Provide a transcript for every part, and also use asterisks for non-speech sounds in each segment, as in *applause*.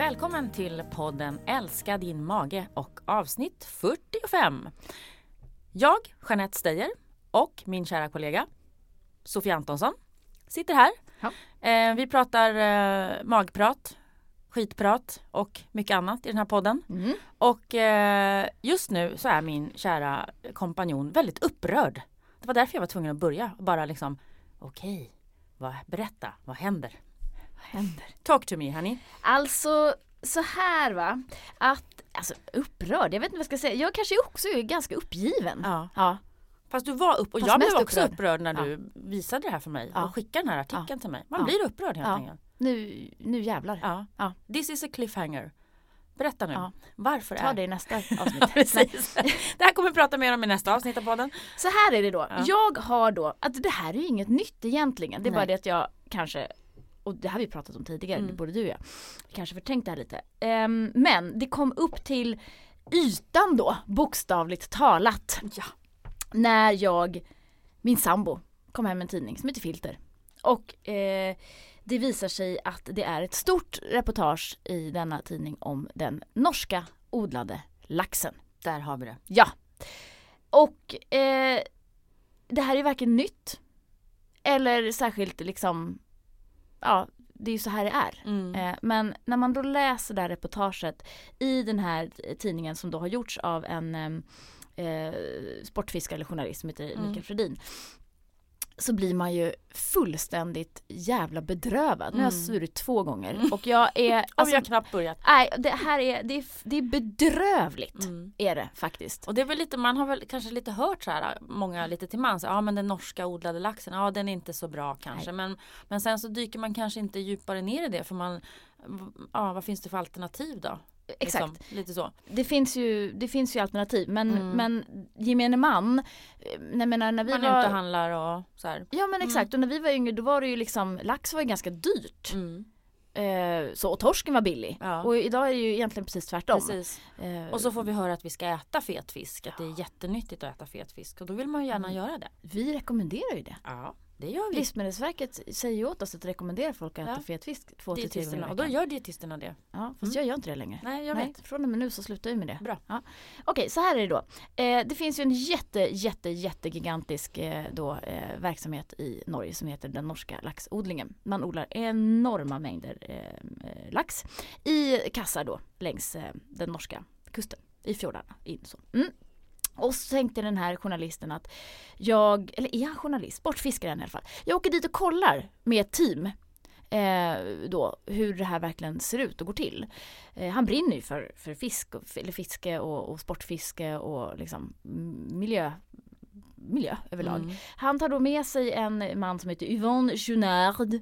Välkommen till podden Älska din mage och avsnitt 45. Jag, Jeanette Steyer och min kära kollega Sofie Antonsson sitter här. Ja. Eh, vi pratar eh, magprat, skitprat och mycket annat i den här podden. Mm. Och eh, just nu så är min kära kompanjon väldigt upprörd. Det var därför jag var tvungen att börja och bara liksom okej, vad, berätta, vad händer? Vad händer? Talk to me honey. Alltså så här va, att alltså upprörd, jag vet inte vad jag ska säga. Jag kanske också är ganska uppgiven. Ja. Ja. Fast du var upp och Fast jag blev också upprörd. upprörd när Ja. du visade det här för mig Ja. och skickade den här artikeln till mig. Man Ja. blir upprörd helt Ja. enkelt. Nu, nu jävlar. Ja. Ja. This is a cliffhanger. Berätta nu. Ja. Varför Ta är det i nästa *laughs* Ja, avsnitt. *laughs* Det här kommer vi prata mer om i nästa avsnitt av podden. Så här är det då. Ja. Jag har då, att det här är ju inget nytt egentligen. Det är bara Nej. det att jag kanske, och det har vi pratat om tidigare, Mm. det både du och jag, kanske förträngt det här lite. Ehm, men det kom upp till ytan då, bokstavligt talat. Ja. när jag, min sambo, kom hem med en tidning som heter Filter. Och eh, det visar sig att det är ett stort reportage i denna tidning om den norska odlade laxen. Där har vi det. Ja. Och eh, det här är varken nytt eller särskilt liksom, ja det är ju så här det är. Mm. Eh, Men när man då läser det här reportaget i den här tidningen som då har gjorts av en em, eh, sportfiskare eller journalist som heter Mm. Mikael Fredin så blir man ju fullständigt jävla bedrövad. Nu har jag Mm. svurit två gånger och jag är, *laughs* alltså, har knappt börjat. nej det här är, det är, det är bedrövligt Mm. är det faktiskt. Och det är väl lite, man har väl kanske lite hört så här, många lite till mans, ja men den norska odlade laxen, ja den är inte så bra kanske. Men, men sen så dyker man kanske inte djupare ner i det för man, ja vad finns det för alternativ då? Exakt. Liksom, lite så. Det finns ju, det finns ju alternativ men, Mm. men gemene man, eh, jag menar när vi Man var ute och handlar och så här. Ja men exakt och när vi var yngre då var det ju liksom, lax var ju ganska dyrt. Mm. Eh, så och torsken var billig. Ja. Och idag är det ju egentligen precis tvärtom. Precis. Eh, Och så får vi höra att vi ska äta fet fisk, att det är jättenyttigt att äta fet fisk och då vill man ju gärna Mm. göra det. vi rekommenderar ju det. Ja, det gör vi. Livsmedelsverket säger ju åt oss att rekommendera folk att äta Ja. fet fisk två till tre gånger i Dietisterna, och då veckan. gör dietisterna det. Ja, fast Mm. jag gör inte det längre. Nej, jag Nej, vet. från och med nu så slutar jag med det. Bra. Ja. Okej, så här är det då. Eh, det finns ju en jätte, jätte, jättegigantisk eh, då, eh, verksamhet i Norge som heter den norska laxodlingen. Man odlar enorma mängder eh, eh, lax i kassar då längs eh, den norska kusten i fjordarna. In så. Mm. Och så tänkte den här journalisten att jag, eller är han journalist? Sportfiskaren i alla fall. Jag åker dit och kollar med ett team eh, då, hur det här verkligen ser ut och går till. Eh, han brinner ju för, för fisk, eller fiske och, och sportfiske och liksom miljö, miljö överlag. Mm. Han tar då med sig en man som heter Yvonne Junard.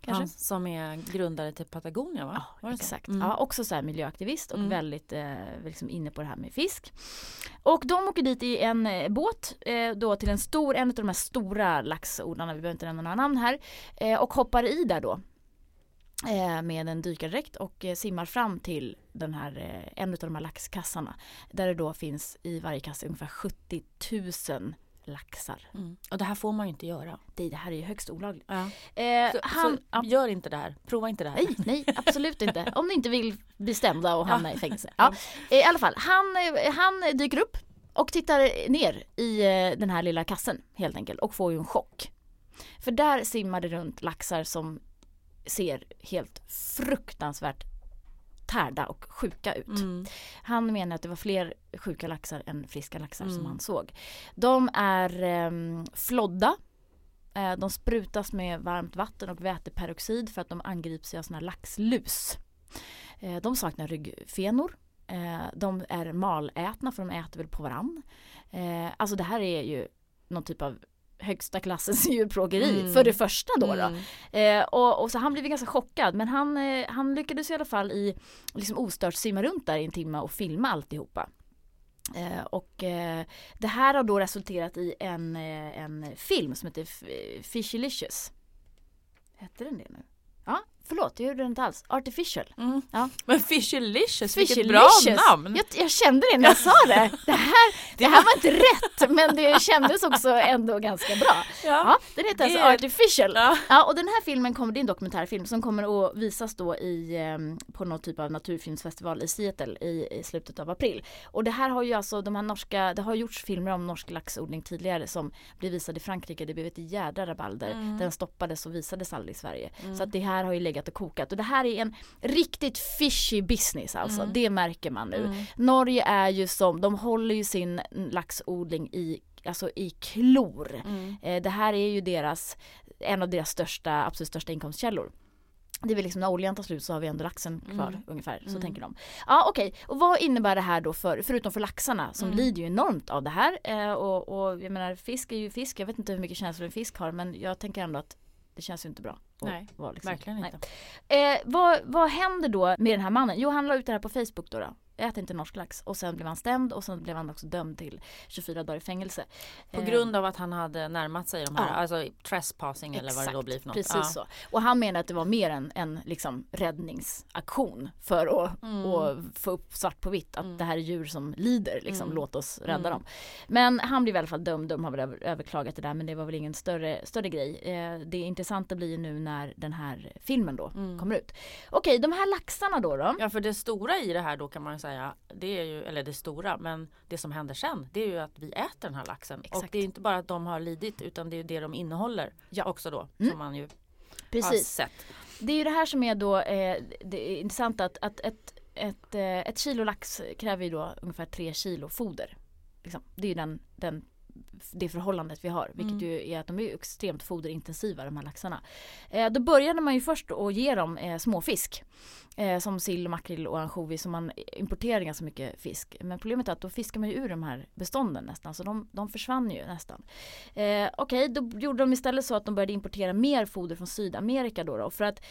Kanske? Han som är grundare till Patagonia va? Ja, exakt. Mm. Ja, också så miljöaktivist och Mm. väldigt eh, liksom inne på det här med fisk. Och de åker dit i en eh, båt eh, då till en stor, en av de här stora laxodlarna, vi behöver inte nämna några namn här, eh, och hoppar i där då. Eh, med en dykardräkt och eh, simmar fram till den här, en av de här laxkassarna. Där det då finns i varje kassa ungefär 70 000 laxar. Mm. Och det här får man ju inte göra. Det, det här är ju högst olagligt. Ja. Eh, Så, han, så ja. gör inte det här. Prova inte det här. Nej, nej absolut inte. *laughs* Om ni inte vill bli stämda och hamna i fängelse. Ja. Ja. I alla fall, han, eh, han dyker upp och tittar ner i eh, den här lilla kassen helt enkelt och får ju en chock. För där simmar det runt laxar som ser helt fruktansvärt tärda och sjuka ut. Mm. Han menar att det var fler sjuka laxar än friska laxar som Mm. han såg. De är eh, flodda. Eh, de sprutas med varmt vatten och väteperoxid för att de angrips av såna laxlus. Eh, de saknar ryggfenor. Eh, de är malätna för de äter väl på varann. Eh, alltså det här är ju någon typ av högsta klassens *laughs* djurplågeri Mm. för det första då. då. Mm. Eh, och, och så han blev ganska chockad men han, eh, han lyckades i alla fall i liksom ostört simma runt där i en timme och filma alltihopa. Eh, och eh, det här har då resulterat i en, eh, en film som heter F- Fishlicious. Hette den det nu? Ja, förlåt jag gjorde det inte alls. Artificial. Mm. Ja. Men Fishelicious, vilket bra namn! Jag, jag kände det när jag sa det. Det här, *laughs* det här var inte rätt men det kändes också ändå ganska bra. Ja, den heter alltså Artificial. Ja. Ja, och den här filmen kommer, det är en dokumentärfilm som kommer att visas då i, eh, på någon typ av naturfilmsfestival i Seattle i, i slutet av april. Och det här har ju alltså de här norska, det har gjorts filmer om norsk laxodling tidigare som blev visade i Frankrike, det blev ett jädra rabalder. Mm. Den stoppades och visades aldrig i Sverige. Så att det här har ju legat och kokat och det här är en riktigt fishy business alltså, Mm. det märker man nu. Mm. Norge är ju som, de håller ju sin laxodling i, alltså i klor. Mm. Eh, Det här är ju deras, en av deras största, absolut största inkomstkällor. Det är väl liksom när oljan tar slut så har vi ändå laxen kvar Mm. ungefär, så Mm. tänker de. Ja okej, och vad innebär det här då för, förutom för laxarna som Mm. lider ju enormt av det här eh, och, och jag menar fisk är ju fisk, jag vet inte hur mycket känslor en fisk har men jag tänker ändå att det känns ju inte bra. Nej, liksom- Verkligen inte. Eh, vad, vad händer då med den här mannen? Jo han la ut det här på Facebook då. då. Äter inte norsk lax och sen blev han stämd och sen blev han också dömd till 24 dagar i fängelse. På Eh, grund av att han hade närmat sig de här, Ja. alltså trespassing eller vad det då blir för något. Precis ja. så. Och han menar att det var mer en, en liksom räddningsaktion för att Mm. få upp svart på vitt att Mm. det här är djur som lider, liksom, Mm. låt oss rädda Mm. dem. Men han blev i alla fall dömd, de har väl över, överklagat det där men det var väl ingen större, större grej. Eh, det intressanta blir ju nu när den här filmen då Mm. kommer ut. Okej, de här laxarna då då? Ja för det stora i det här då kan man ju säga, det är ju, eller det stora, men det som händer sen det är ju att vi äter den här laxen. Och Exakt. det är inte bara att de har lidit utan det är det de innehåller Ja. också då. Mm. Som man ju har Precis. sett. Det är ju det här som är då eh, det är intressant att, att ett, ett, eh, ett kilo lax kräver ju då ungefär tre kilo foder. Liksom. Det är ju den, den, det förhållandet vi har. Vilket Mm. ju är att de är extremt foderintensiva de här laxarna. Eh, då började man ju först att ge dem eh, småfisk. Eh, som sill, makrill och ansjovis. Så man importerar ganska mycket fisk. Men problemet är att då fiskar man ju ur de här bestånden nästan. Så de, de försvann ju nästan. Eh, Okej, då gjorde de istället så att de började importera mer foder från Sydamerika då. då för att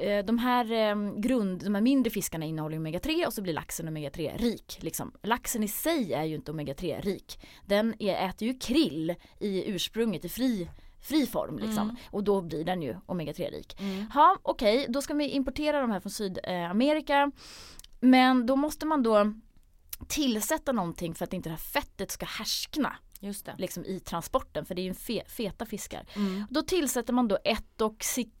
eh, de här eh, grund, de här mindre fiskarna innehåller ju omega-3 och så blir laxen omega-3 rik. Liksom. Laxen i sig är ju inte omega-3 rik. Den är, äter ju krill i ursprunget i fri, fri form liksom. Mm. Och då blir den ju omega-3 rik. Mm. Ja, okej, då ska vi importera de här från Sydamerika. Men då måste man då tillsätta någonting för att inte det här fettet ska härskna Just det. liksom, i transporten för det är ju en fe, feta fiskar. Mm. Då tillsätter man då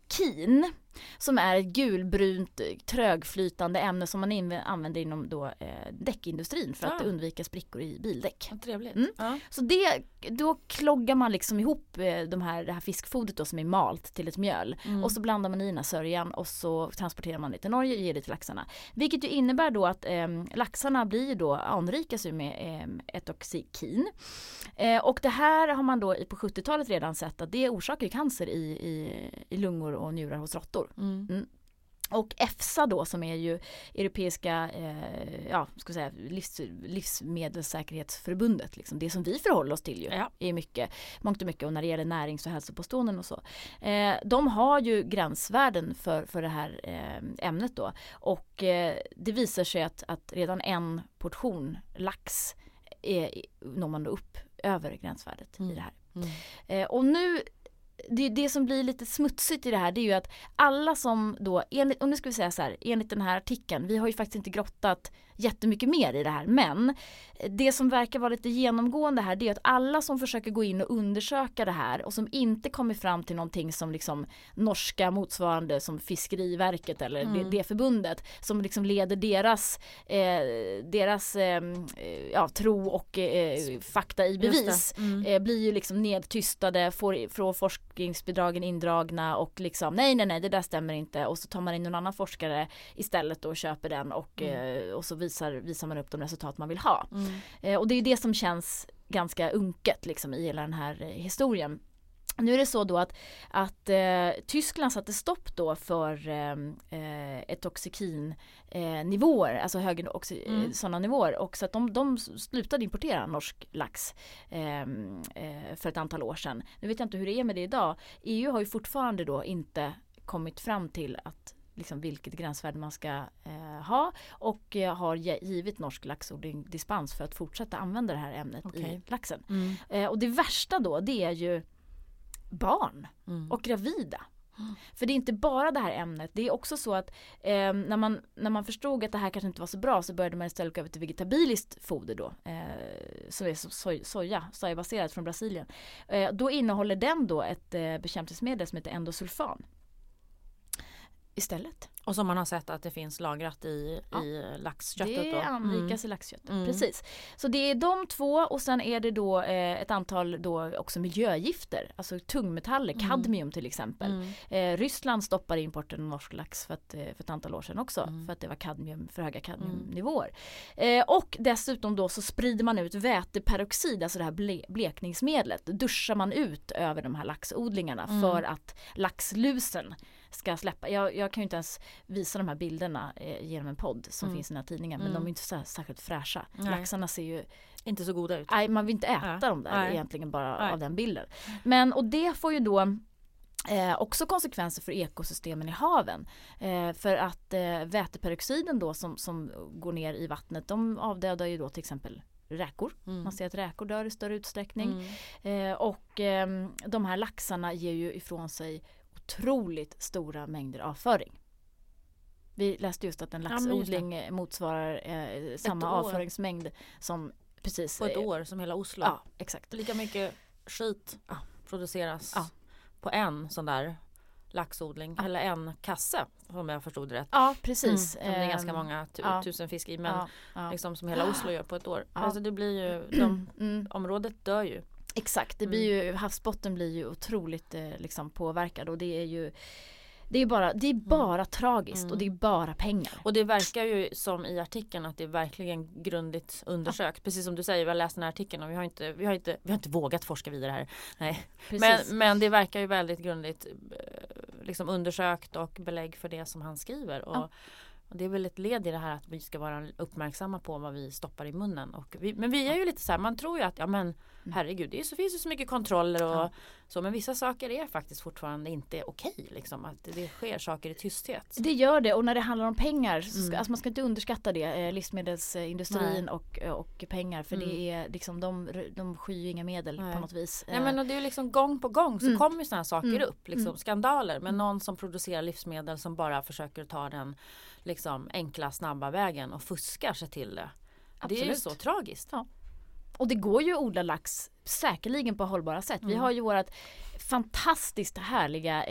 etoxikin som är ett gulbrunt eh, trögflytande ämne som man använder inom då, eh, däckindustrin för att Ah. undvika sprickor i bildäck. Trevligt. Mm. Ja. Så det, då kloggar man liksom ihop eh, de här, det här fiskfodret då som är malt till ett mjöl Mm. och så blandar man i den här sörjan och så transporterar man det till Norge och ger det till laxarna. Vilket ju innebär då att eh, laxarna blir då anrikas ju med eh, etoxikin. Eh, och det här har man då på 70-talet redan sett att det orsakar cancer i, i, i lungor och njurar hos råttor. Mm. Och EFSA då som är ju Europeiska eh, ja, ska säga, livs, livsmedelssäkerhetsförbundet. Liksom. Det som vi förhåller oss till ju Ja. är mycket, mångt och mycket och när det gäller närings och hälsopåståenden och så. Eh, de har ju gränsvärden för, för det här eh, ämnet då och eh, det visar sig att, att redan en portion lax är, når man då upp över gränsvärdet Mm. i det här. Mm. Eh, och nu, det, det som blir lite smutsigt i det här det är ju att alla som då, enligt, och nu ska vi säga så här, enligt den här artikeln, vi har ju faktiskt inte grottat jättemycket mer i det här, men det som verkar vara lite genomgående här det är att alla som försöker gå in och undersöka det här och som inte kommer fram till någonting som liksom norska motsvarande som Fiskeriverket eller det, Mm. det förbundet som liksom leder deras, eh, deras eh, ja, tro och eh, fakta i bevis det. Mm. eh, blir ju liksom nedtystade, får, får forskningsbidragen indragna och liksom nej nej nej det där stämmer inte och så tar man in någon annan forskare istället och köper den och, Mm. eh, och så visar, visar man upp de resultat man vill ha. Mm. Eh, och det är det som känns ganska unket liksom i hela den här eh, historien. Nu är det så då att, att eh, Tyskland satte stopp då för eh, eh, etoxikin eh, nivåer, alltså högre oxi- Mm. eh, sådana nivåer och så att de, de slutade importera norsk lax eh, eh, för ett antal år sedan. Nu vet jag inte hur det är med det idag. EU har ju fortfarande då inte kommit fram till att liksom vilket gränsvärde man ska eh, ha och eh, har givit norsk laxodling dispens för att fortsätta använda det här ämnet i Okej. laxen. Mm. Eh, och det värsta då det är ju barn Mm. och gravida. För det är inte bara det här ämnet, det är också så att eh, när, man, när man förstod att det här kanske inte var så bra så började man istället gå över till vegetabiliskt foder då. Eh, som är soj, soja, sojabaserat från Brasilien. Eh, då innehåller den då ett eh, bekämpningsmedel som heter endosulfan istället. Och som man har sett att det finns lagrat i, ja. i laxköttet. Det anrikas mm. i laxköttet, mm. precis. Så det är de två och sen är det då eh, ett antal då också miljögifter, alltså tungmetaller, mm. kadmium till exempel. Mm. Eh, Ryssland stoppade importen av norsk lax för, att, eh, för ett antal år sedan också mm. för att det var kadmium, för höga kadmiumnivåer. Eh, och dessutom då så sprider man ut väteperoxid, alltså det här ble blekningsmedlet, duschar man ut över de här laxodlingarna mm. för att laxlusen ska släppa. Jag, jag kan ju inte ens visa de här bilderna eh, genom en podd som mm. finns i den här tidningen men mm. de är inte så särskilt fräscha. Nej. Laxarna ser ju inte så goda ut. Nej man vill inte äta ja. dem där nej. egentligen bara nej. av den bilden. Men och det får ju då Eh, också konsekvenser för ekosystemen i haven. Eh, för att eh, väteperoxiden då som, som går ner i vattnet de avdödar ju då till exempel räkor. Mm. Man ser att räkor dör i större utsträckning. Mm. Eh, och ehm, de här laxarna ger ju ifrån sig otroligt stora mängder avföring. Vi läste just att en laxodling ja, motsvarar eh, samma avföringsmängd som precis på ett år som hela Oslo. Ja, exakt. Lika mycket skit ja. produceras ja. på en sån där laxodling ja. eller en kasse om jag förstod det rätt. Ja precis. Mm, det är ganska ehm, många ja. tusen fisk i men liksom som hela Oslo gör på ett år. Alltså det blir ju, *clears throat* de, mm. området dör ju. Exakt, det blir mm. ju, havsbotten blir ju otroligt eh, liksom påverkad och det är ju det är bara, det är mm. bara mm. tragiskt och det är bara pengar. Och det verkar ju som i artikeln att det är verkligen grundligt undersökt. Ja. Precis som du säger, vi har läst den här artikeln och vi har inte, vi har inte, vi har inte vågat forska vidare här. Nej. Men, men det verkar ju väldigt grundligt eh, liksom undersökt och belägg för det som han skriver. Och, ja. Och det är väl ett led i det här att vi ska vara uppmärksamma på vad vi stoppar i munnen. Och vi, men vi är ju lite så här, man tror ju att ja men mm. Herregud det är så, finns ju så mycket kontroller och ja. så men vissa saker är faktiskt fortfarande inte okej. Liksom, att det sker saker i tysthet. Det gör det och när det handlar om pengar, ska, mm. alltså man ska inte underskatta det, eh, livsmedelsindustrin och, och pengar för mm. det är liksom de, de skyr inga medel Nej. på något vis. Nej men och det är liksom gång på gång så mm. kommer sådana här saker mm. upp, liksom, mm. skandaler med någon som producerar livsmedel som bara försöker ta den liksom enkla snabba vägen och fuskar sig till det. Absolut. Det är ju så tragiskt. Ja. Och det går ju att odla lax säkerligen på hållbara sätt. Mm. Vi har ju vårat fantastiskt härliga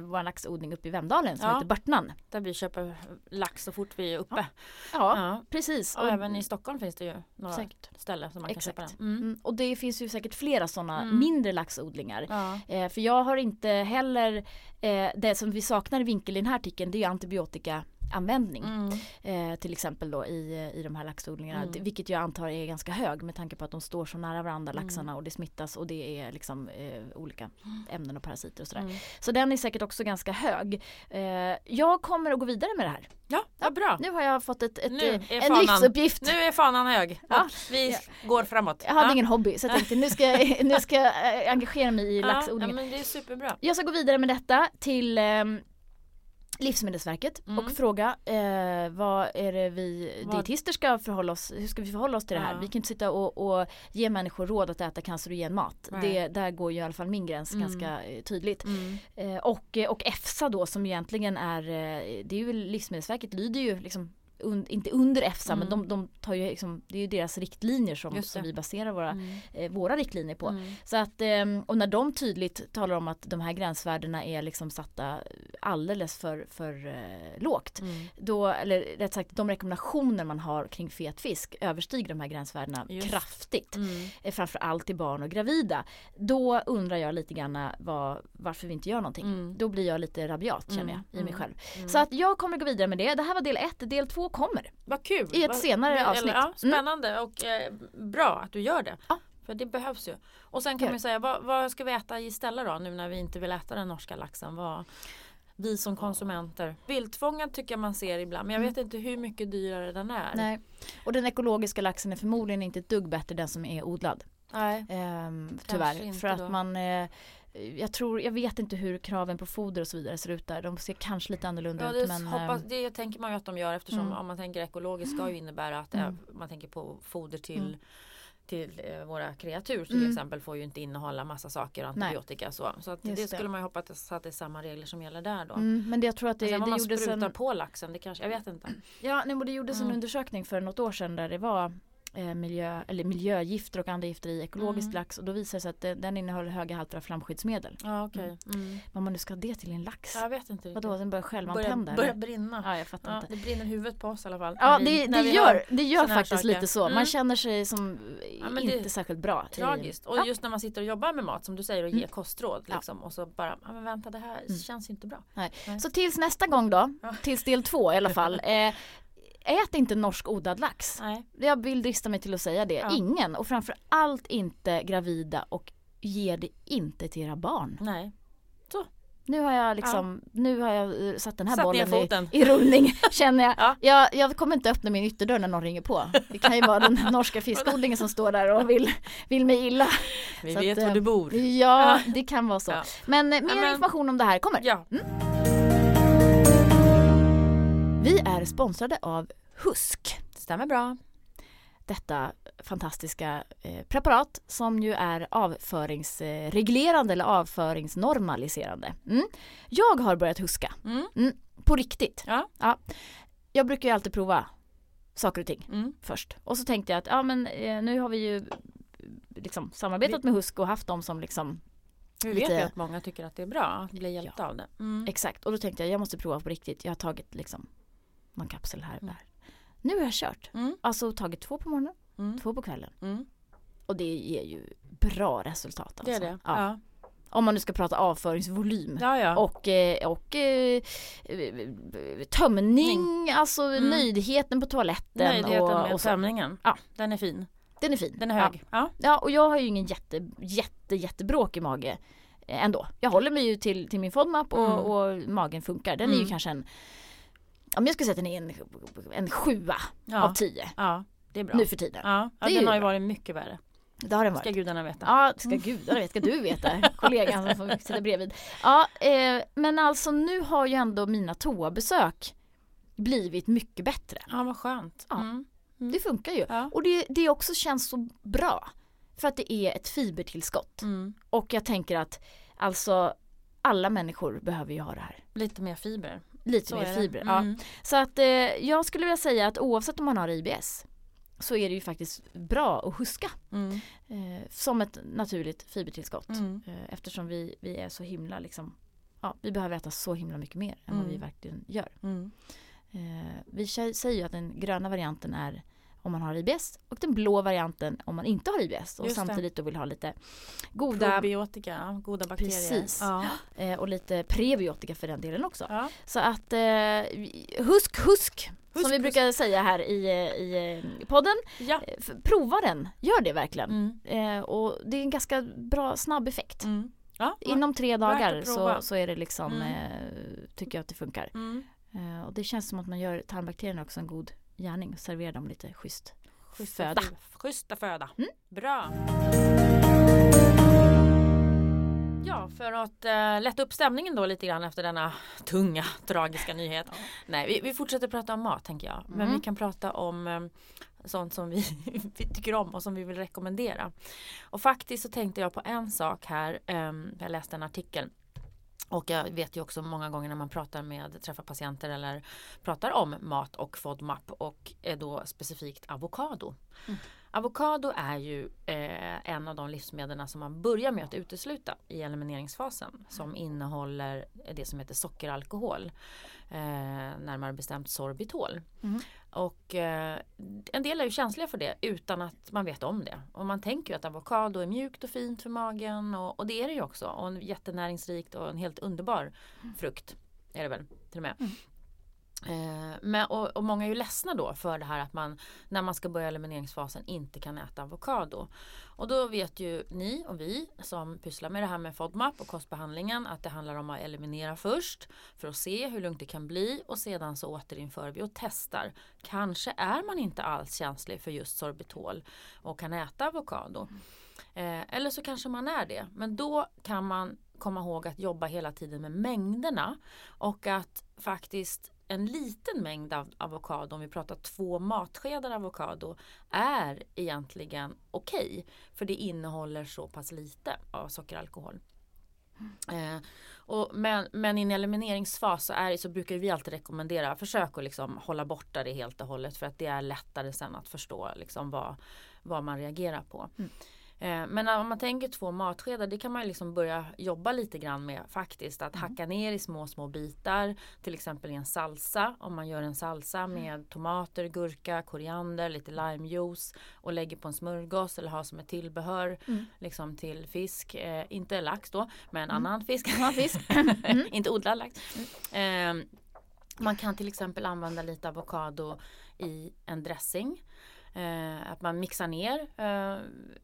vår laxodling uppe i Vemdalen som ja. heter Börtnan. Där vi köper lax så fort vi är uppe. Ja, ja. precis. Och, och, även i Stockholm finns det ju några säkert. ställen som man Exakt. kan köpa den. Mm. Mm. Och det finns ju säkert flera sådana mm. mindre laxodlingar. Ja. Eh, för jag har inte heller, eh, det som vi saknar i vinkel i den här artikeln det är antibiotika användning. Mm. Eh, till exempel då i, i de här laxodlingarna. Mm. Vilket jag antar är ganska hög med tanke på att de står så nära varandra mm. laxarna och det smittas och det är liksom eh, olika ämnen och parasiter och sådär. Mm. Så den är säkert också ganska hög. Eh, jag kommer att gå vidare med det här. Ja, ja, bra. Nu har jag fått ett, ett, en fanan, livsuppgift. Nu är fanan hög ja. vi ja. går framåt. Jag hade ja. ingen hobby så jag tänkte nu ska jag, *laughs* nu ska jag engagera mig i ja, laxodlingen. Ja, men det är superbra. Jag ska gå vidare med detta till um, Livsmedelsverket mm. och fråga eh, vad är det vi vad? dietister ska förhålla oss, hur ska vi förhålla oss till ja. det här? Vi kan inte sitta och, och ge människor råd att äta cancerogen mat. Det, där går ju i alla fall min gräns mm. ganska eh, tydligt. Mm. Eh, och, och EFSA då som egentligen är, eh, det är ju Livsmedelsverket lyder ju liksom un, inte under EFSA mm. men de, de, tar ju liksom, det är ju deras riktlinjer som, som vi baserar våra, mm. eh, våra riktlinjer på. Mm. Så att, eh, och när de tydligt talar om att de här gränsvärdena är liksom satta alldeles för, för eh, lågt. Mm. Då, eller rätt sagt de rekommendationer man har kring fet fisk överstiger de här gränsvärdena Just. kraftigt. Mm. Eh, framförallt till barn och gravida. Då undrar jag lite grann vad, varför vi inte gör någonting. Mm. Då blir jag lite rabiat känner jag i mig själv. Så att jag kommer gå vidare med det. Det här var del ett. Del två kommer. Vad kul! I ett Vad, senare eller, avsnitt. Ja, mm. spännande mm. och eh, bra att du gör det. Ja. För det behövs ju. Och sen kan ja. man säga, vad, vad, ska vi äta istället då nu när vi inte vill äta den norska laxen? Vad, vi som konsumenter. Viltfångad tycker jag man ser ibland men jag vet mm. inte hur mycket dyrare den är. Nej. Och den ekologiska laxen är förmodligen inte ett dugg bättre den som är odlad. Nej. Ehm, tyvärr. För att då. man eh, jag tror, jag vet inte hur kraven på foder och så vidare ser ut där. De ser kanske lite annorlunda ja, ut. Men, hoppas, ehm, det tänker man ju att de gör eftersom mm. om man tänker ekologiskt ska ju innebära att mm. man tänker på foder till mm. Till eh, våra kreatur till Mm. exempel får ju inte innehålla massa saker och antibiotika så. Så att Just det det. skulle man ju hoppas att det är samma regler som gäller där då. Mm, men det, jag tror att det, vad det man sprutar en, på laxen, det kanske, jag vet inte. ja, nej, det gjordes en Mm. undersökning för något år sedan där det var miljö, eller miljögifter och andra gifter i ekologisk Mm. lax och då visade det sig att det, den innehåller höga halter av flamskyddsmedel. Ja okej. Mm. Vad man nu ska ha det till en lax? Jag vet inte. Vadå, den börjar själva Börjar, börjar brinna. Ja, jag fattar Ja, inte. det brinner i huvudet på oss i alla fall. Ja, När vi- det, det gör, det gör faktiskt saker. lite så. Man Mm. känner sig som Ja, men inte det- särskilt bra. i- Tragiskt. Och Ja. just när man sitter och jobbar med mat som du säger och Mm. ger kostråd liksom, och så bara, ja, men vänta det här Mm. känns inte bra. Så tills nästa gång då, tills del två i alla fall. *laughs* Eh, ät inte norsk odlad lax. Nej. Jag vill drista mig till att säga det. Ja. Ingen och framför allt inte gravida och ge det inte till era barn. Nej. Nu har jag liksom, nu har jag eh, satt den här Satt bollen i, i rullning *laughs* känner jag. Ja. jag. Jag kommer inte öppna min ytterdörr när någon ringer på. Det kan ju vara den *laughs* norska fiskodlingen som står där och vill, vill mig illa. Vi Så vet att, var eh, du bor. Ja, det kan vara så. Ja. Men eh, mer men- information om det här kommer. Ja. Vi är sponsrade av Husk. Stämmer bra. Detta fantastiska eh, preparat som ju är avföringsreglerande eller avföringsnormaliserande. Mm. Jag har börjat huska, Mm. på riktigt. Ja. Jag brukar ju alltid prova saker och ting Mm. först. Och så tänkte jag att ja men eh, nu har vi ju liksom samarbetat med Husk och haft dem som liksom Vi vet Lite- ju att många tycker att det är bra att bli hjälpta av det. Mm. Exakt, och då tänkte jag jag måste prova på riktigt. Jag har tagit liksom någon kapsel här och Mm. där. Nu har jag kört. Mm. Alltså tagit två på morgonen, Mm. två på kvällen. Mm. Och det ger ju bra resultat. Alltså. Det är det. Ja. Ja. Om man nu ska prata avföringsvolym. Ja. Och, eh, och eh, tömning, alltså Mm. nöjdheten på toaletten. Nöjdheten och, med och så. tömningen. Ja. Den är fin. Den är fin. Den är hög. Ja. Ja. och jag har ju ingen jätte, jätte, jättebråkig mage eh, ändå. Jag håller mig ju till, till min FODMAP och, Mm. och magen funkar. Den är ju Mm. kanske en, men jag skulle säga att den är en, en sjua Ja. av tio ja, det är bra. nu för tiden. Ja, ja den har ju varit mycket värre. Det har den Ska varit. gudarna veta. Ja, ska gudarna veta, ska du veta, *laughs* kollegan som får sitta bredvid. Ja, eh, men alltså nu har ju ändå mina toabesök blivit mycket bättre. Ja, vad skönt. Ja. Mm. Det funkar ju. Ja. Och det, det också känns så bra. För att det är ett fibertillskott. Mm. Och jag tänker att alltså alla människor behöver ju ha det här. Lite mer fiber. Lite Så mer det. fiber. Ja. Mm. Så att eh, jag skulle vilja säga att oavsett om man har IBS så är det ju faktiskt bra att huska Mm. eh, som ett naturligt fibertillskott. Mm. Eh, eftersom vi, vi är så himla liksom, ja vi behöver äta så himla mycket mer än vad Mm. vi verkligen gör. Mm. Eh, vi säger ju att den gröna varianten är om man har IBS och den blå varianten om man inte har IBS och Just det. samtidigt då vill ha lite goda Probiotika, goda bakterier. Precis. Ja. eh, och lite prebiotika för den delen också. Ja. Så att eh, husk, husk, Husk, som vi husk. brukar säga här i, i eh, podden. Ja. Prova den, gör det verkligen. Mm. Eh, och det är en ganska bra snabb effekt. Mm. Ja. Inom tre dagar så, så är det liksom, Mm. eh, tycker jag att det funkar. Mm. Eh, och det känns som att man gör tarmbakterierna också en god gärning och serverar dem lite schysst Schyssta föda. Schyssta föda. Mm. Bra. Ja, för att äh, lätta upp stämningen då lite grann efter denna tunga, tragiska nyhet. Nej, vi, vi fortsätter prata om mat tänker jag. Men Mm. vi kan prata om eh, sånt som vi, *laughs* vi tycker om och som vi vill rekommendera. Och faktiskt så tänkte jag på en sak här. ehm, jag läste en artikel och jag vet ju också många gånger när man pratar med, träffar patienter eller pratar om mat och FODMAP och är då specifikt avokado. Mm. Avokado är ju eh, en av de livsmedlen som man börjar med att utesluta i elimineringsfasen som innehåller det som heter sockeralkohol. Eh, närmare bestämt sorbitol. Mm. Och eh, en del är ju känsliga för det utan att man vet om det. Och man tänker ju att avokado är mjukt och fint för magen och, och det är det ju också. Och en jättenäringsrikt och en helt underbar frukt är det väl till och med. Mm. Eh, men, och, och många är ju ledsna då för det här att man när man ska börja elimineringsfasen inte kan äta avokado. Och då vet ju ni och vi som pysslar med det här med FODMAP och kostbehandlingen att det handlar om att eliminera först för att se hur lugnt det kan bli och sedan så återinför vi och testar. Kanske är man inte alls känslig för just sorbitol och kan äta avokado. Eh, eller så kanske man är det. Men då kan man komma ihåg att jobba hela tiden med mängderna och att faktiskt en liten mängd av avokado, om vi pratar två matskedar avokado, är egentligen okej. Okay, för det innehåller så pass lite av sockeralkohol. Eh, och men, men i en elimineringsfas så, är, så brukar vi alltid rekommendera försök att liksom hålla borta det helt och hållet för att det är lättare sen att förstå liksom vad, vad man reagerar på. Mm. Eh, men om man tänker två matskedar det kan man liksom börja jobba lite grann med faktiskt. Att mm. hacka ner i små små bitar. Till exempel i en salsa. Om man gör en salsa mm. med tomater, gurka, koriander, lite limejuice. Och lägger på en smörgås eller har som ett tillbehör. Mm. Liksom till fisk. Eh, inte lax då men mm. annan fisk. Annan fisk. *laughs* Mm. inte odlad lax. Eh, man kan till exempel använda lite avokado i en dressing. Eh, att man mixar ner eh,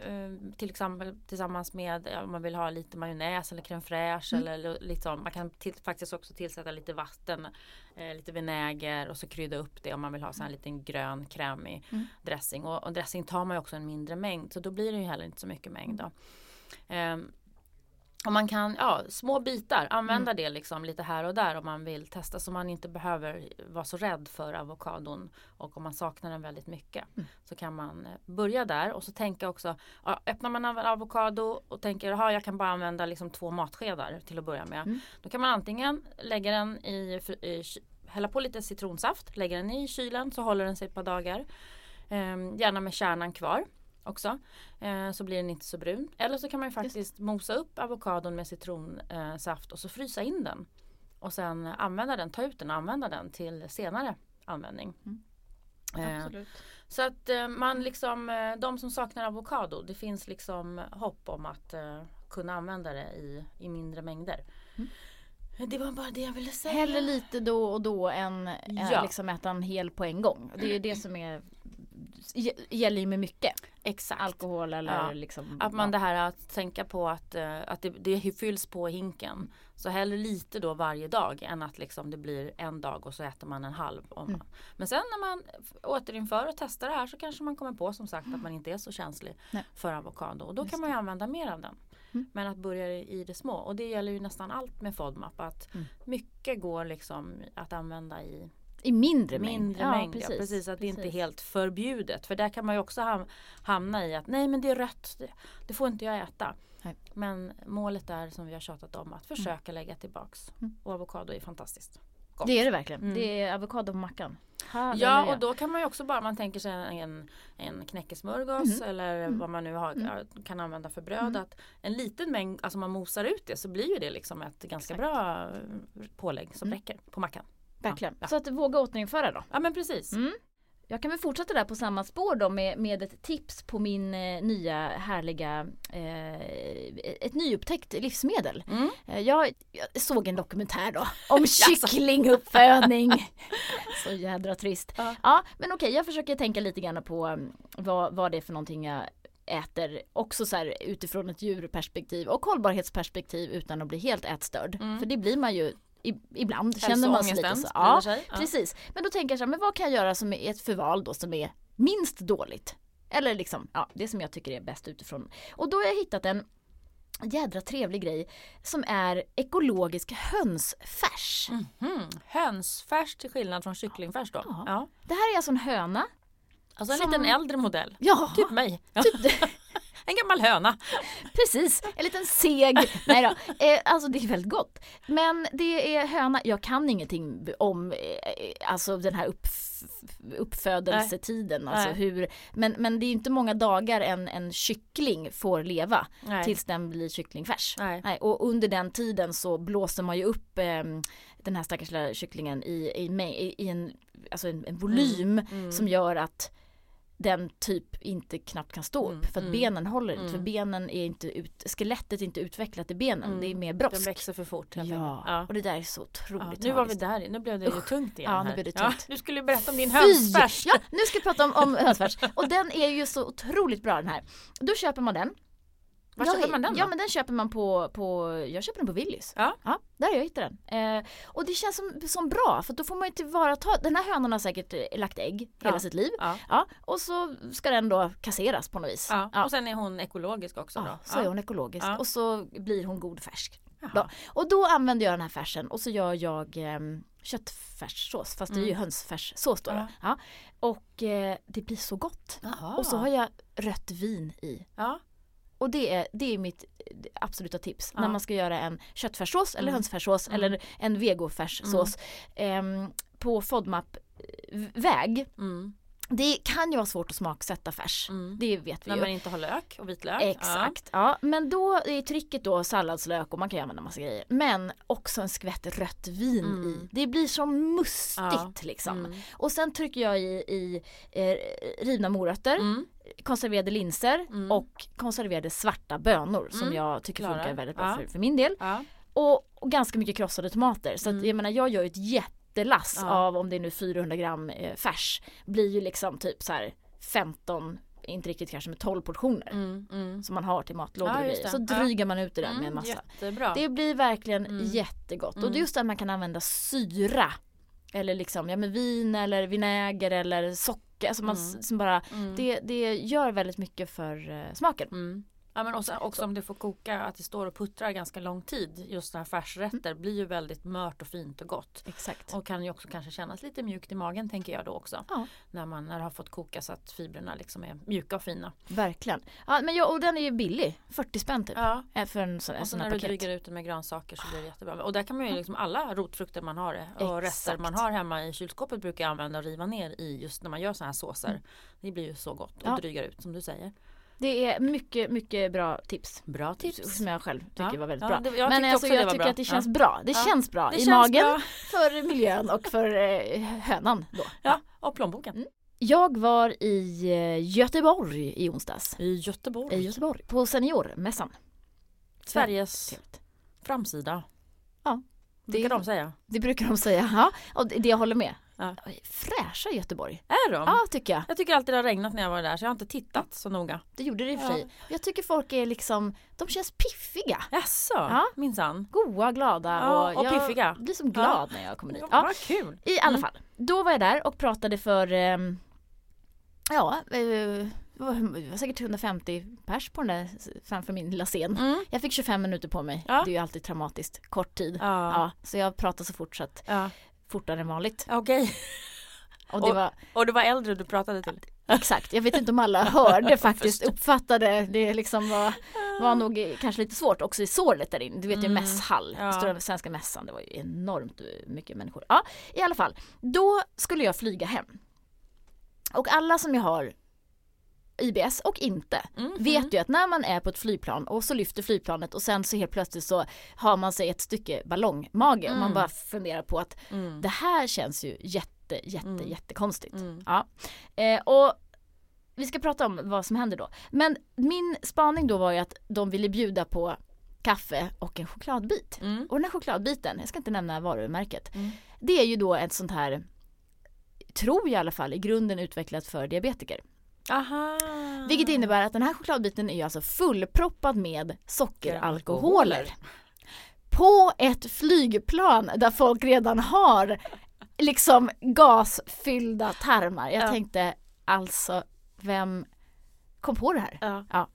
eh, till exempel tillsammans med om man vill ha lite majonnäs eller crème fraîche mm. eller liksom, man kan till, faktiskt också tillsätta lite vatten, eh, lite vinäger och så krydda upp det om man vill ha så en liten grön krämig mm. dressing och, och, dressing tar man ju också en mindre mängd så då blir det ju heller inte så mycket mängd då. Um, och man kan, ja, små bitar, använda mm. det liksom lite här och där om man vill testa så man inte behöver vara så rädd för avokadon. Och om man saknar den väldigt mycket mm. så kan man eh, börja där och så tänka också, ja, öppnar man en avokado och tänker att jag kan bara använda liksom två matskedar till att börja med. Mm. Då kan man antingen lägga den i, i hälla på lite citronsaft, lägga den i kylen så håller den sig ett par dagar. Ehm, gärna med kärnan kvar också. Eh, så blir den inte så brun. Eller så kan man faktiskt Just. mosa upp avokadon med citronsaft och så frysa in den. Och sen använda den, ta ut den och använda den till senare användning. Mm. Eh, så att eh, man liksom, eh, de som saknar avokado, det finns liksom hopp om att eh, kunna använda det i, i mindre mängder. Mm. Det var bara det jag ville säga. Hellre lite då och då än ja. liksom äta en hel på en gång. Det är det som är gäller ju med mycket. Exakt. Alkohol eller ja. liksom. Att man det här att tänka på att, uh, att det, det fylls på hinken. Så hellre lite då varje dag än att liksom det blir en dag och så äter man en halv. Mm. Men sen när man återinför och testar det här så kanske man kommer på som sagt att man inte är så känslig Nej. för avokado. Och då Just kan man ju använda mer av den. Mm. Men att börja i det små. Och det gäller ju nästan allt med FODMAP. Att mm. mycket går liksom att använda i i mindre mängd. Mindre ja, mängd precis, ja, precis. Att precis. det inte är helt förbjudet. För där kan man ju också hamna i att nej men det är rött. Det, det får inte jag äta. Nej. Men målet är som vi har tjatat om att försöka mm. lägga tillbaks. Mm. Och avokado är fantastiskt. Gott. Det är det verkligen. Mm. Det är avokado på mackan. Halleluja. Ja och då kan man ju också bara man tänker sig en, en knäckesmörgås mm. eller mm. vad man nu har, mm. kan använda för bröd. Mm. Att en liten mängd, alltså man mosar ut det så blir ju det liksom ett ganska Exakt. bra pålägg som räcker på mackan. Verkligen. Ja. Så att våga återinföra då. Ja men precis. Mm. Jag kan väl fortsätta där på samma spår då med, med ett tips på min eh, nya härliga eh, ett nyupptäckt livsmedel. Mm. Eh, jag, jag, såg en dokumentär då *laughs* om kycklinguppfödning. *laughs* Så jädra trist. Ja, ja men okej jag försöker tänka lite grann på um, vad, vad det är för någonting jag äter också så här utifrån ett djurperspektiv och hållbarhetsperspektiv utan att bli helt ätstörd. Mm. För det blir man ju ibland känner man sig lite så. Ja, ja, precis. Men då tänker jag så här, men vad kan jag göra som är ett förval då som är minst dåligt? Eller liksom, ja, det som jag tycker är bäst utifrån. Och då har jag hittat en jädra trevlig grej som är ekologisk hönsfärs. Mm -hmm. Hönsfärs till skillnad från kycklingfärs då? Ja. ja. Det här är alltså en höna. Alltså en som... liten äldre modell? Ja. Typ mig. Typ *laughs* En gammal höna. Precis, en liten seg. Nej då. *laughs* Eh, alltså det är väldigt gott. Men det är höna, jag kan ingenting om eh, alltså den här upp, uppfödelsetiden. Alltså hur, men, men det är inte många dagar en, en kyckling får leva Nej. tills den blir kycklingfärs. Nej. Nej. Och under den tiden så blåser man ju upp eh, den här stackars lilla kycklingen i, i, i, i en, alltså en, en volym mm. Mm. som gör att den typ inte knappt kan stå upp mm, för att mm, benen håller inte. Mm. För benen är inte ut, skelettet är inte utvecklat i benen. Mm. Det är mer brosk. Den växer för fort. Ja. ja. och det där är så otroligt ja, Nu var vi där, nu blev det ju tungt igen. Ja, nu blev det tungt. Ja, du skulle berätta om din hönsfärs. Ja, nu ska jag prata om, om hönsfärs. Och den är ju så otroligt bra den här. Då köper man den var köper man den då? Ja men den köper man på, på jag köper den på Willys. Ja. ja där har jag hittat den. Eh, och det känns som, som bra för då får man ju tillvarata, den här hönan har säkert eh, lagt ägg hela sitt liv. Ja. ja. Och så ska den då kasseras på något vis. Ja. ja. Och sen är hon ekologisk också då? Ja, så är hon ekologisk. Och så blir hon god färsk. Då. Och då använder jag den här färsen och så gör jag eh, köttfärssås fast det är ju Mm. hönsfärssås då. Ja. Ja. Ja. Och eh, det blir så gott. Jaha. Och så har jag rött vin i. ja. Och det är, det är mitt eh, absoluta tips Ja. när man ska göra en köttfärssås eller Mm. hönsfärssås Mm. eller en vegofärssås ehm, på FODMAP-väg. Mm. Det kan ju vara svårt att smaksätta färs. Mm. Det vet vi När ju. man inte har lök och vitlök. Exakt. Ja. Men då är trycket då salladslök och man kan ju använda massa grejer. Men också en skvätt rött vin Mm. i. Det blir så mustigt Ja. liksom. Mm. Och sen trycker jag i, i eh, rivna morötter, Mm. Konserverade linser Mm. och konserverade svarta bönor som Mm. jag tycker Klara. funkar väldigt bra Ja. för, för min del. Ja. Och, och ganska mycket krossade tomater. Så att, Mm. jag menar jag gör ett jättelass Ja. av om det är nu 400 gram eh, färs. Blir ju liksom typ så här 15, inte riktigt kanske med 12 portioner. Mm. Mm. Som man har till matlådor Ja, och grejer. Så Ja. drygar man ut det där med en Mm, massa. Jättebra. Det blir verkligen Mm. jättegott. Och det är just där man kan använda syra. Eller liksom, ja men vin eller vinäger eller socker. Alltså man, Mm. som bara, Mm. det, det gör väldigt mycket för eh, smaken. Mm. Ja men också, också om det får koka att det står och puttrar ganska lång tid. Just sådana här färsrätter blir ju väldigt mört och fint och gott. Exakt. Och kan ju också kanske kännas lite mjukt i magen tänker jag då också. Ja. När man när det har fått koka så att fibrerna liksom är mjuka och fina. Verkligen. Ja, men jag, och den är ju billig. 40 spänn typ. Ja. eh, För en sån, Och så när du dryger ut det med grönsaker så blir det jättebra. Och där kan man ju liksom alla rotfrukter man har och rester Exakt. man har hemma i kylskåpet brukar jag använda och riva ner i just när man gör såna här såser. Mm. Det blir ju så gott och Ja. drygar ut som du säger. Det är mycket, mycket bra tips. Bra tips. Som jag själv tycker Ja. var väldigt Ja, bra. jag men alltså, jag tycker bra. att det Ja. känns bra. Det Ja. känns bra Det i känns magen, bra. *laughs* för miljön och för eh, hönan då. Ja, och plånboken. Mm. Jag var i eh, Göteborg i onsdags. I Göteborg. I Göteborg. På Seniormässan. Sveriges framsida. Ja, Brukar det- de säga. Det brukar de säga. Ja, och det, det jag håller med. Ja. Fräscha Göteborg. Är de? Ja, tycker jag. Jag tycker alltid det har regnat när jag var där så jag har inte tittat så noga. Det gjorde det i och för Ja. sig. Jag tycker folk är liksom, de känns piffiga. Jaså, Ja. minsann. Goa, glada Ja, och jag piffiga. blir som glad när jag kommer dit. Ja, Ja, Vad kul. I alla Mm. fall, då var jag där och pratade för, ehm, ja, eh, det var säkert 150 pers på den där framför min lilla scen. Mm. Jag fick 25 minuter på mig. Ja. Det är ju alltid traumatiskt, kort tid. Ja. Ja, så jag pratade så fort så att ja. Fortare än vanligt. Okej. Och det var Och du var äldre du pratade till. exakt, jag vet inte om alla hörde *laughs* faktiskt, uppfattade. Det liksom var, var nog kanske lite svårt också i såret där inne. Du vet ju Mm. mässhall, Ja. stora svenska mässan, det var ju enormt mycket människor. Ja, i alla fall. Då skulle jag flyga hem. Och alla som jag har IBS och inte Mm. vet ju att när man är på ett flygplan och så lyfter flygplanet och sen så helt plötsligt så har man sig ett stycke ballongmage och man Mm. bara funderar på att Mm. det här känns ju jätte, jätte, Mm. jättekonstigt. Mm. Ja. Eh, och vi ska prata om vad som händer då. Men min spaning då var ju att de ville bjuda på kaffe och en chokladbit. Mm. Och den här chokladbiten, jag ska inte nämna varumärket, Mm. det är ju då ett sånt här, tror jag i alla fall, i grunden utvecklat för diabetiker. Aha. Vilket innebär att den här chokladbiten är alltså fullproppad med sockeralkoholer. På ett flygplan där folk redan har liksom gasfyllda tarmar. Jag Ja. tänkte alltså, vem kom på det här? Ja. Ja.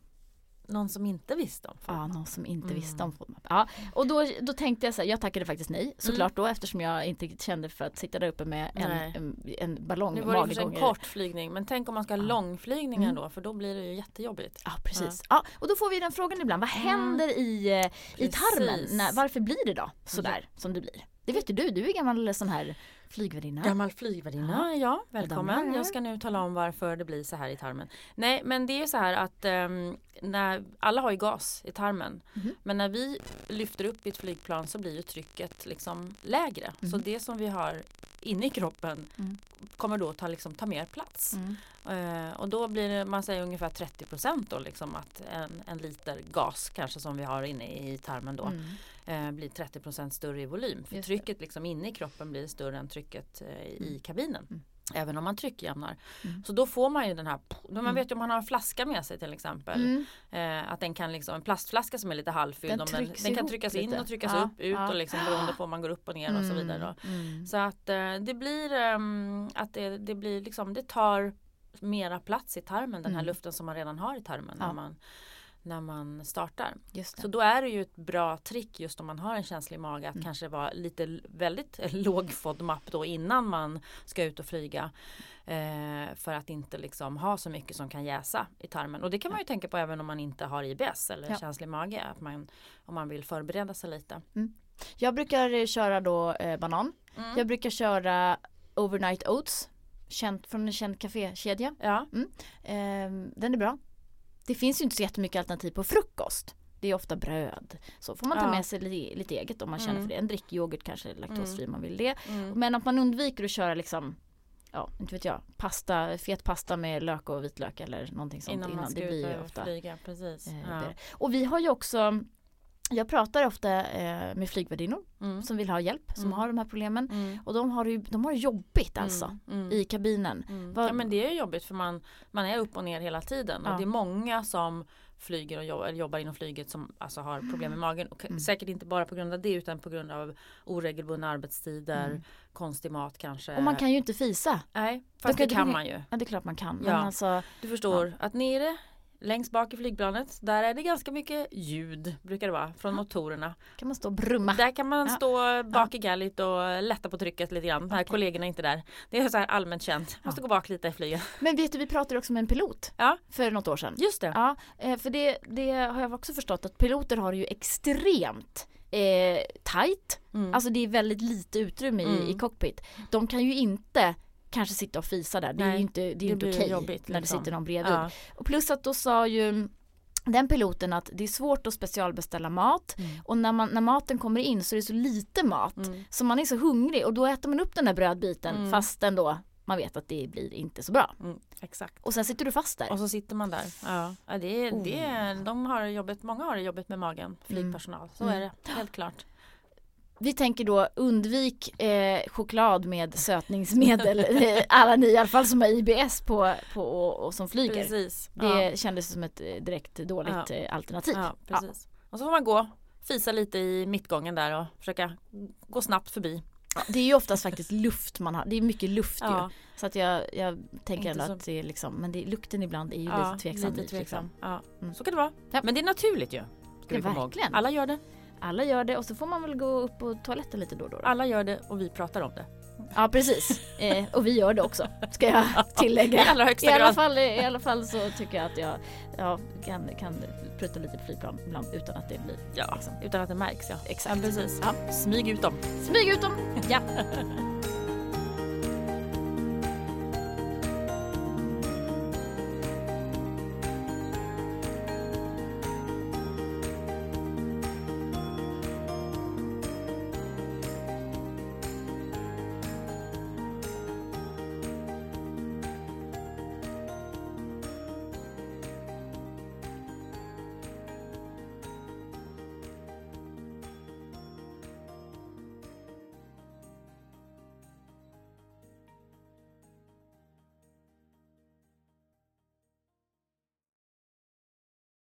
Någon som inte visste om Ja, någon som inte Mm. visste om FODMAP. Ja, och då, då tänkte jag så här, jag tackade faktiskt nej såklart då eftersom jag inte kände för att sitta där uppe med en, en, en ballong Nu var det sig en kort flygning men tänk om man ska ha Ja. långflygningar Mm. då för då blir det ju jättejobbigt. Ja precis. Ja. och då får vi den frågan ibland, vad Mm. händer i, eh, i tarmen? När, varför blir det då sådär som det blir? Det vet ju du, du är gammal sån här flygvärdinna. Gammal flygvärdinna, ja. de Välkommen. Jag ska nu tala om varför det blir så här i tarmen. Nej, men det är så här att ehm, när, alla har ju gas i tarmen. Mhm. Men när vi lyfter upp i ett flygplan så blir ju trycket liksom lägre. Så Mhm. det som vi har inne i kroppen Mm. kommer då ta, liksom, ta mer plats. Mm. Eh, och då blir det, man säger ungefär 30 procent då liksom att en, en liter gas kanske som vi har inne i tarmen då Mm. eh, blir 30 procent större i volym. För Just trycket liksom inne i kroppen blir större än trycket eh, i Mm. kabinen. Mm. Även om man tryckjämnar. Mm. Så då får man ju den här, då man Mm. vet ju om man har en flaska med sig till exempel. Mm. Eh, att den kan liksom, en plastflaska som är lite halvfylld. Den den, den kan tryckas in lite. och tryckas Ja, upp, ut ja. och liksom beroende på om man går upp och ner och så vidare. Då. Mm. Så att eh, det blir ehm, att det, det blir liksom, det tar mera plats i tarmen, den här Mm. luften som man redan har i tarmen Ja. när, man, när man startar. Så då är det ju ett bra trick just om man har en känslig mage att Mm. kanske vara lite väldigt *laughs* låg FODMAP då innan man ska ut och flyga. Eh, för att inte liksom ha så mycket som kan jäsa i tarmen. Och det kan man ju tänka på även om man inte har IBS eller Ja. känslig mage. Att man, om man vill förbereda sig lite. Jag brukar eh, köra då eh, banan. Mm. Jag brukar köra overnight oats. Känt, från en känd kafékedja. Ja, Ehm, den är bra. Det finns ju inte så jättemycket alternativ på frukost. Det är ofta bröd. Så får man ta Ja. med sig lite, lite eget om man känner Mm. för det. En drickyoghurt kanske laktosfri om man vill det. mm. Men att man undviker att köra liksom Ja, inte vet jag. Pasta, fet pasta med lök och vitlök eller någonting sånt innan innan. Det blir ju ofta flyga. Precis. eh, ja. Och vi har ju också Jag pratar ofta eh, med flygvärdinnor Mm. som vill ha hjälp, som Mm. har de här problemen. Mm. Och de har det ju de har det jobbigt alltså Mm. Mm. i kabinen. Mm. Vad- Ja men det är ju jobbigt för man, man är upp och ner hela tiden Ja. och det är många som flyger och jobbar, jobbar inom flyget som alltså har problem med magen. Och Mm. Säkert inte bara på grund av det utan på grund av oregelbundna arbetstider, Mm. konstig mat kanske. Och man kan ju inte fisa. Nej, fast kan det kan man ju. Ja det är klart man kan. Men Ja. alltså, Du förstår att nere längst bak i flygplanet där är det ganska mycket ljud brukar det vara från Ja. motorerna. kan man stå och brumma. Där kan man Ja. stå bak i gallit och lätta på trycket lite grann när Okej. kollegorna är inte där. Det är så här allmänt känt. Måste gå bak lite i flyget. Men vet du, vi pratade också med en pilot Ja. för något år sedan. Just det. Ja, eh, för det, det har jag också förstått att piloter har ju extremt eh, tight. Mm. Alltså det är väldigt lite utrymme i, Mm. i cockpit. De kan ju inte kanske sitta och fisa där. Det är Nej, ju inte, det är det inte okej jobbigt, när det liksom. sitter någon bredvid. ja. Och plus att då sa ju den piloten att det är svårt att specialbeställa mat Mm. och när, man, när maten kommer in så är det så lite mat Mm. så man är så hungrig och då äter man upp den där brödbiten Mm. fast ändå man vet att det blir inte så bra. Mm, exakt. Och sen sitter du fast där. Och så sitter man där. Ja, ja det, Oh. det är, de har det jobbigt, många har det jobbigt med magen, flygpersonal. Så Mm. är det, helt klart. Vi tänker då undvik eh, choklad med sötningsmedel. Eh, Alla ni i alla fall som har IBS på, på och, och som flyger. Precis. Det ja. kändes som ett eh, direkt dåligt Ja. eh, alternativ. Ja, precis. Och så får man gå, fisa lite i mittgången där och försöka gå snabbt förbi. Det är ju oftast faktiskt luft man har. Det är mycket luft ju. Så att jag, jag tänker ändå att det är liksom, men det, lukten ibland är ju lite tveksam. Lite tveksam. Liksom. Ja. Mm. Så kan det vara. Men det är naturligt ju. Ska Det vi verkligen. Alla gör det. Alla gör det och så får man väl gå upp på toaletten lite då och då. Alla gör det och vi pratar om det. Ja precis. Eh, och vi gör det också. Ska jag tillägga. I allra högsta I alla, fall, I alla fall så tycker jag att jag, jag kan, kan prutta lite på flygplan ibland utan att det blir Ja, liksom. utan att det märks ja. Exakt. Ja, precis. Ja. Smyg ut dem. Smyg ut dem! Ja. *laughs*